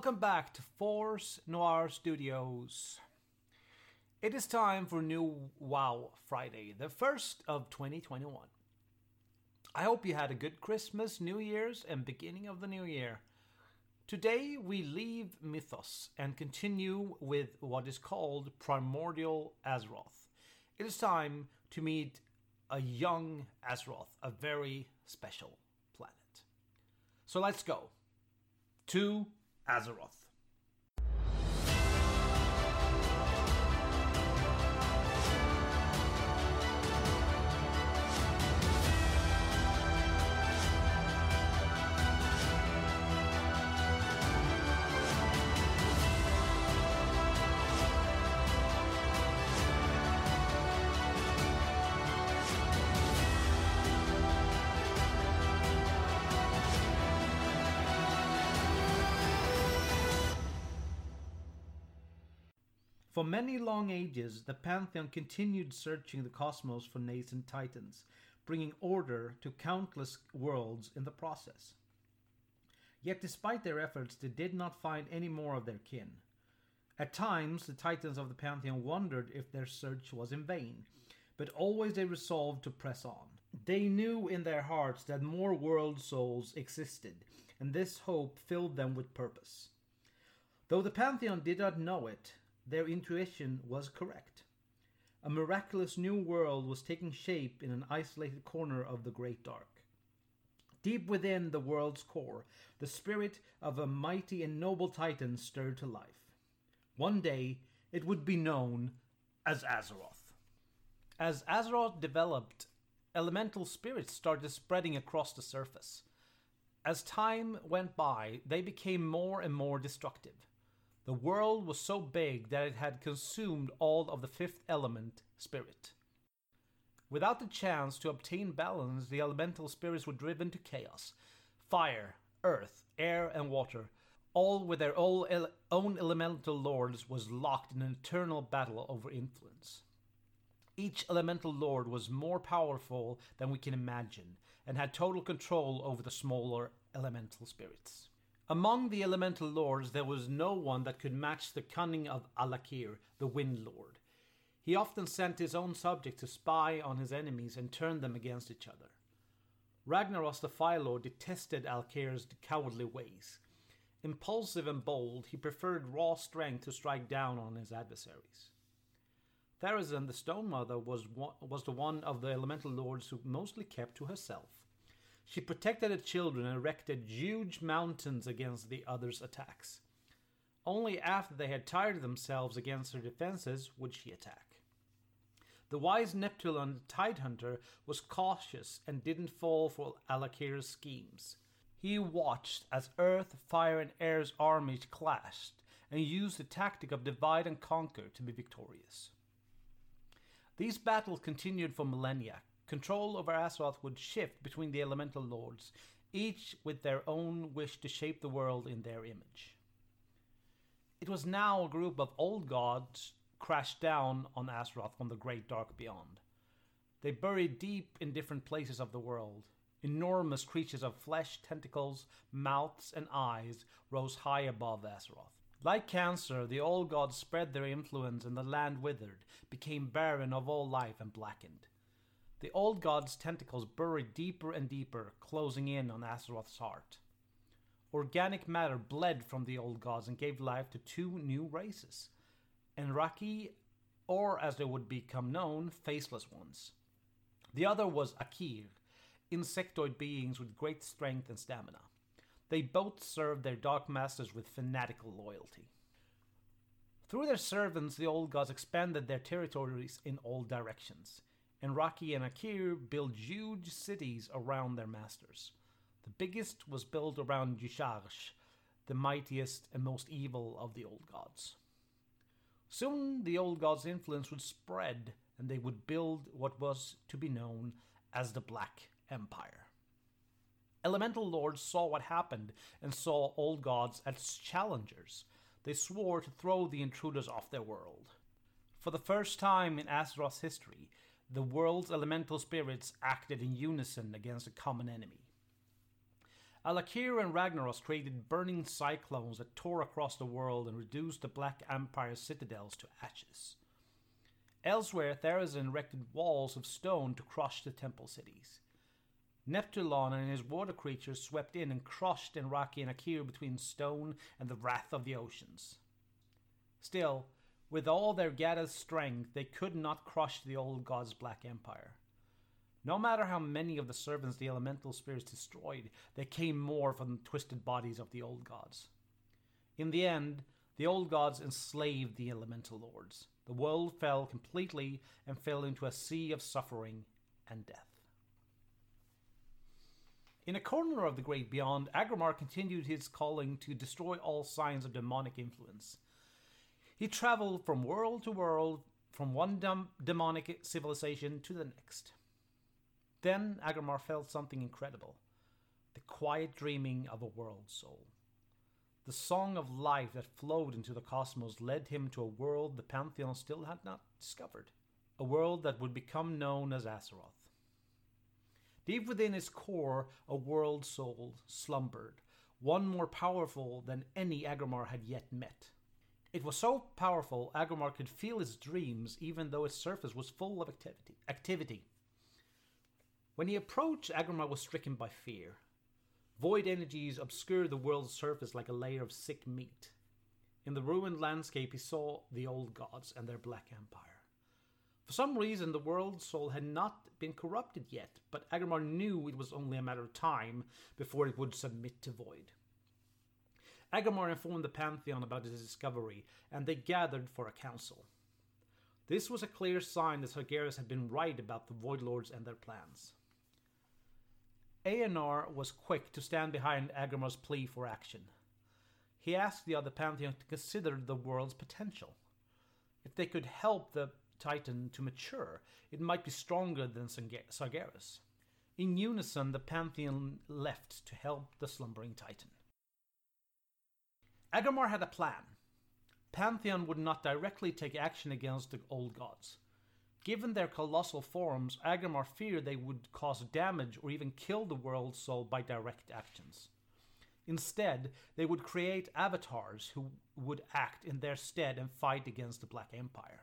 welcome back to Force Noir Studios. It is time for new WoW Friday, the first of 2021. I hope you had a good Christmas, New Year's, and beginning of the new year. Today we leave Mythos and continue with what is called Primordial Azeroth. It is time to meet a young Azeroth, a very special planet. So let's go to Azeroth. For many long ages, the Pantheon continued searching the cosmos for nascent titans, bringing order to countless worlds in the process. Yet, despite their efforts, they did not find any more of their kin. At times, the titans of the Pantheon wondered if their search was in vain, but always they resolved to press on. They knew in their hearts that more world souls existed, and this hope filled them with purpose. Though the Pantheon did not know it, their intuition was correct. A miraculous new world was taking shape in an isolated corner of the Great Dark. Deep within the world's core, the spirit of a mighty and noble titan stirred to life. One day, it would be known as Azeroth. As Azeroth developed, elemental spirits started spreading across the surface. As time went by, they became more and more destructive. The world was so big that it had consumed all of the fifth element, spirit. Without the chance to obtain balance, the elemental spirits were driven to chaos. Fire, earth, air, and water, all with their own elemental lords, was locked in an eternal battle over influence. Each elemental lord was more powerful than we can imagine, and had total control over the smaller elemental spirits. Among the elemental lords, there was no one that could match the cunning of Al'Akir, the Wind Lord. He often sent his own subjects to spy on his enemies and turn them against each other. Ragnaros the Fire Lord detested Al'Akir's cowardly ways. Impulsive and bold, he preferred raw strength to strike down on his adversaries. Therazane the Stone Mother was, was the one of the elemental lords who mostly kept to herself. She protected her children and erected huge mountains against the others' attacks. Only after they had tired themselves against her defenses would she attack. The wise Neptulon Tidehunter was cautious and didn't fall for Al'Akir's schemes. He watched as earth, fire, and air's armies clashed and used the tactic of divide and conquer to be victorious. These battles continued for millennia, Control over Azeroth would shift between the elemental lords, each with their own wish to shape the world in their image. It was now a group of old gods crashed down on Azeroth from the great dark beyond. They buried deep in different places of the world. Enormous creatures of flesh, tentacles, mouths, and eyes rose high above Azeroth. Like cancer, the old gods spread their influence and the land withered, became barren of all life and blackened. The old god's tentacles buried deeper and deeper, closing in on Azeroth's heart. Organic matter bled from the old gods and gave life to two new races N'raqi, or as they would become known, faceless ones. The other was Aqir, insectoid beings with great strength and stamina. They both served their dark masters with fanatical loyalty. Through their servants, the old gods expanded their territories in all directions. N'raqi and Aqir built huge cities around their masters. The biggest was built around Y'Shaarj, the mightiest and most evil of the old gods. Soon the old gods' influence would spread, and they would build what was to be known as the Black Empire. Elemental lords saw what happened and saw old gods as challengers. They swore to throw the intruders off their world. For the first time in Azeroth's history, the world's elemental spirits acted in unison against a common enemy. Al'Akir and Ragnaros created burning cyclones that tore across the world and reduced the Black Empire's citadels to ashes. Elsewhere, Therazane erected walls of stone to crush the temple cities. Neptulon and his water creatures swept in and crushed N'raqi and Aqir between stone and the wrath of the oceans. Still, with all their gathered strength, they could not crush the old god's black empire. No matter how many of the servants the elemental spirits destroyed, there came more from the twisted bodies of the old gods. In the end, the old gods enslaved the elemental lords. The world fell completely and fell into a sea of suffering and death. In a corner of the great beyond, Aggramar continued his calling to destroy all signs of demonic influence. He traveled from world to world, from one dem- demonic civilization to the next. Then Aggramar felt something incredible the quiet dreaming of a world soul. The song of life that flowed into the cosmos led him to a world the Pantheon still had not discovered, a world that would become known as Azeroth. Deep within his core, a world soul slumbered, one more powerful than any Aggramar had yet met. It was so powerful, Aggramar could feel his dreams even though its surface was full of activity. activity. When he approached, Aggramar was stricken by fear. Void energies obscured the world's surface like a layer of sick meat. In the ruined landscape, he saw the old gods and their black empire. For some reason, the world's soul had not been corrupted yet, but Aggramar knew it was only a matter of time before it would submit to Void. Aggramar informed the Pantheon about his discovery, and they gathered for a council. This was a clear sign that Sargeras had been right about the Void Lords and their plans. Eonar was quick to stand behind Aggramar's plea for action. He asked the other Pantheon to consider the world's potential. If they could help the Titan to mature, it might be stronger than Sargeras. In unison, the Pantheon left to help the slumbering Titan. Aggramar had a plan. Pantheon would not directly take action against the old gods. Given their colossal forms, Aggramar feared they would cause damage or even kill the world soul by direct actions. Instead, they would create avatars who would act in their stead and fight against the Black Empire.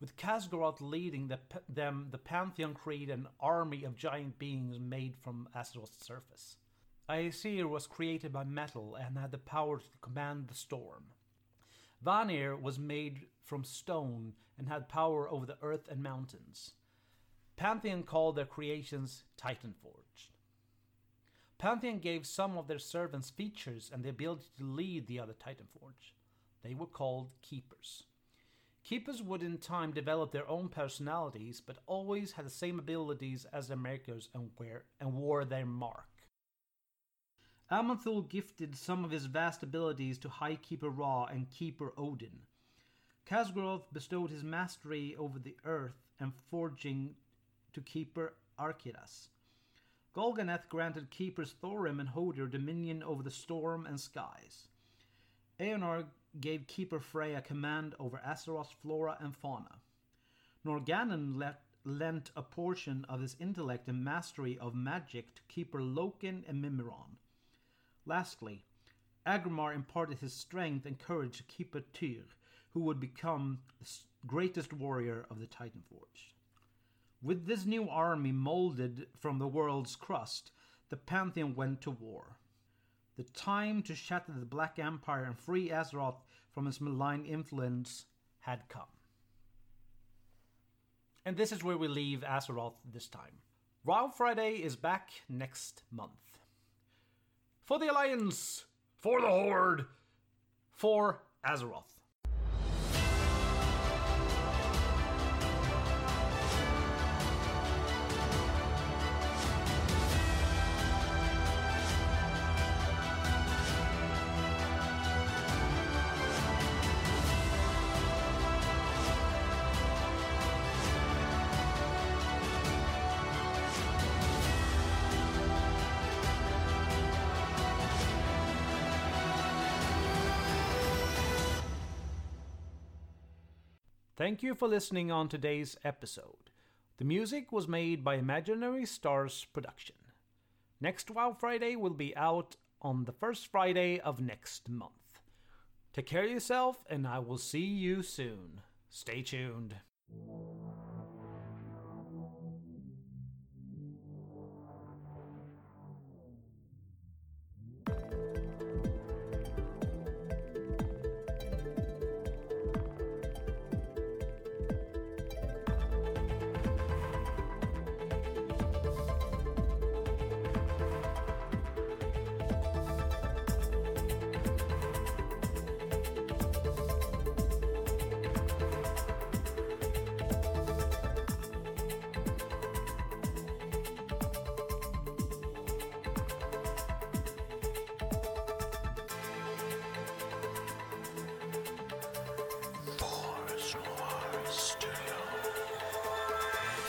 With Khaz'goroth leading the, them, the Pantheon created an army of giant beings made from Azeroth's surface. Aesir was created by metal and had the power to command the storm. Vanir was made from stone and had power over the earth and mountains. Pantheon called their creations Titanforged. Pantheon gave some of their servants features and the ability to lead the other Titanforge. They were called Keepers. Keepers would in time develop their own personalities, but always had the same abilities as their makers and, wear, and wore their mark. Aman'Thul gifted some of his vast abilities to High Keeper Ra and Keeper Odin. Khaz'goroth bestowed his mastery over the earth and forging to Keeper Arkiras. Golganneth granted Keepers Thorim and Hodir dominion over the storm and skies. Eonar gave Keeper Freya command over Azeroth's flora and fauna. Norgannon let, lent a portion of his intellect and mastery of magic to Keeper Loken and Mimiron. Lastly, Aggramar imparted his strength and courage to Keeper Tyr, who would become the greatest warrior of the Titanforge. With this new army molded from the world's crust, the Pantheon went to war. The time to shatter the Black Empire and free Azeroth from its malign influence had come. And this is where we leave Azeroth this time. Wild Friday is back next month. For the Alliance! For the Horde! For Azeroth. Thank you for listening on today's episode. The music was made by Imaginary Stars Production. Next WoW Friday will be out on the first Friday of next month. Take care of yourself, and I will see you soon. Stay tuned.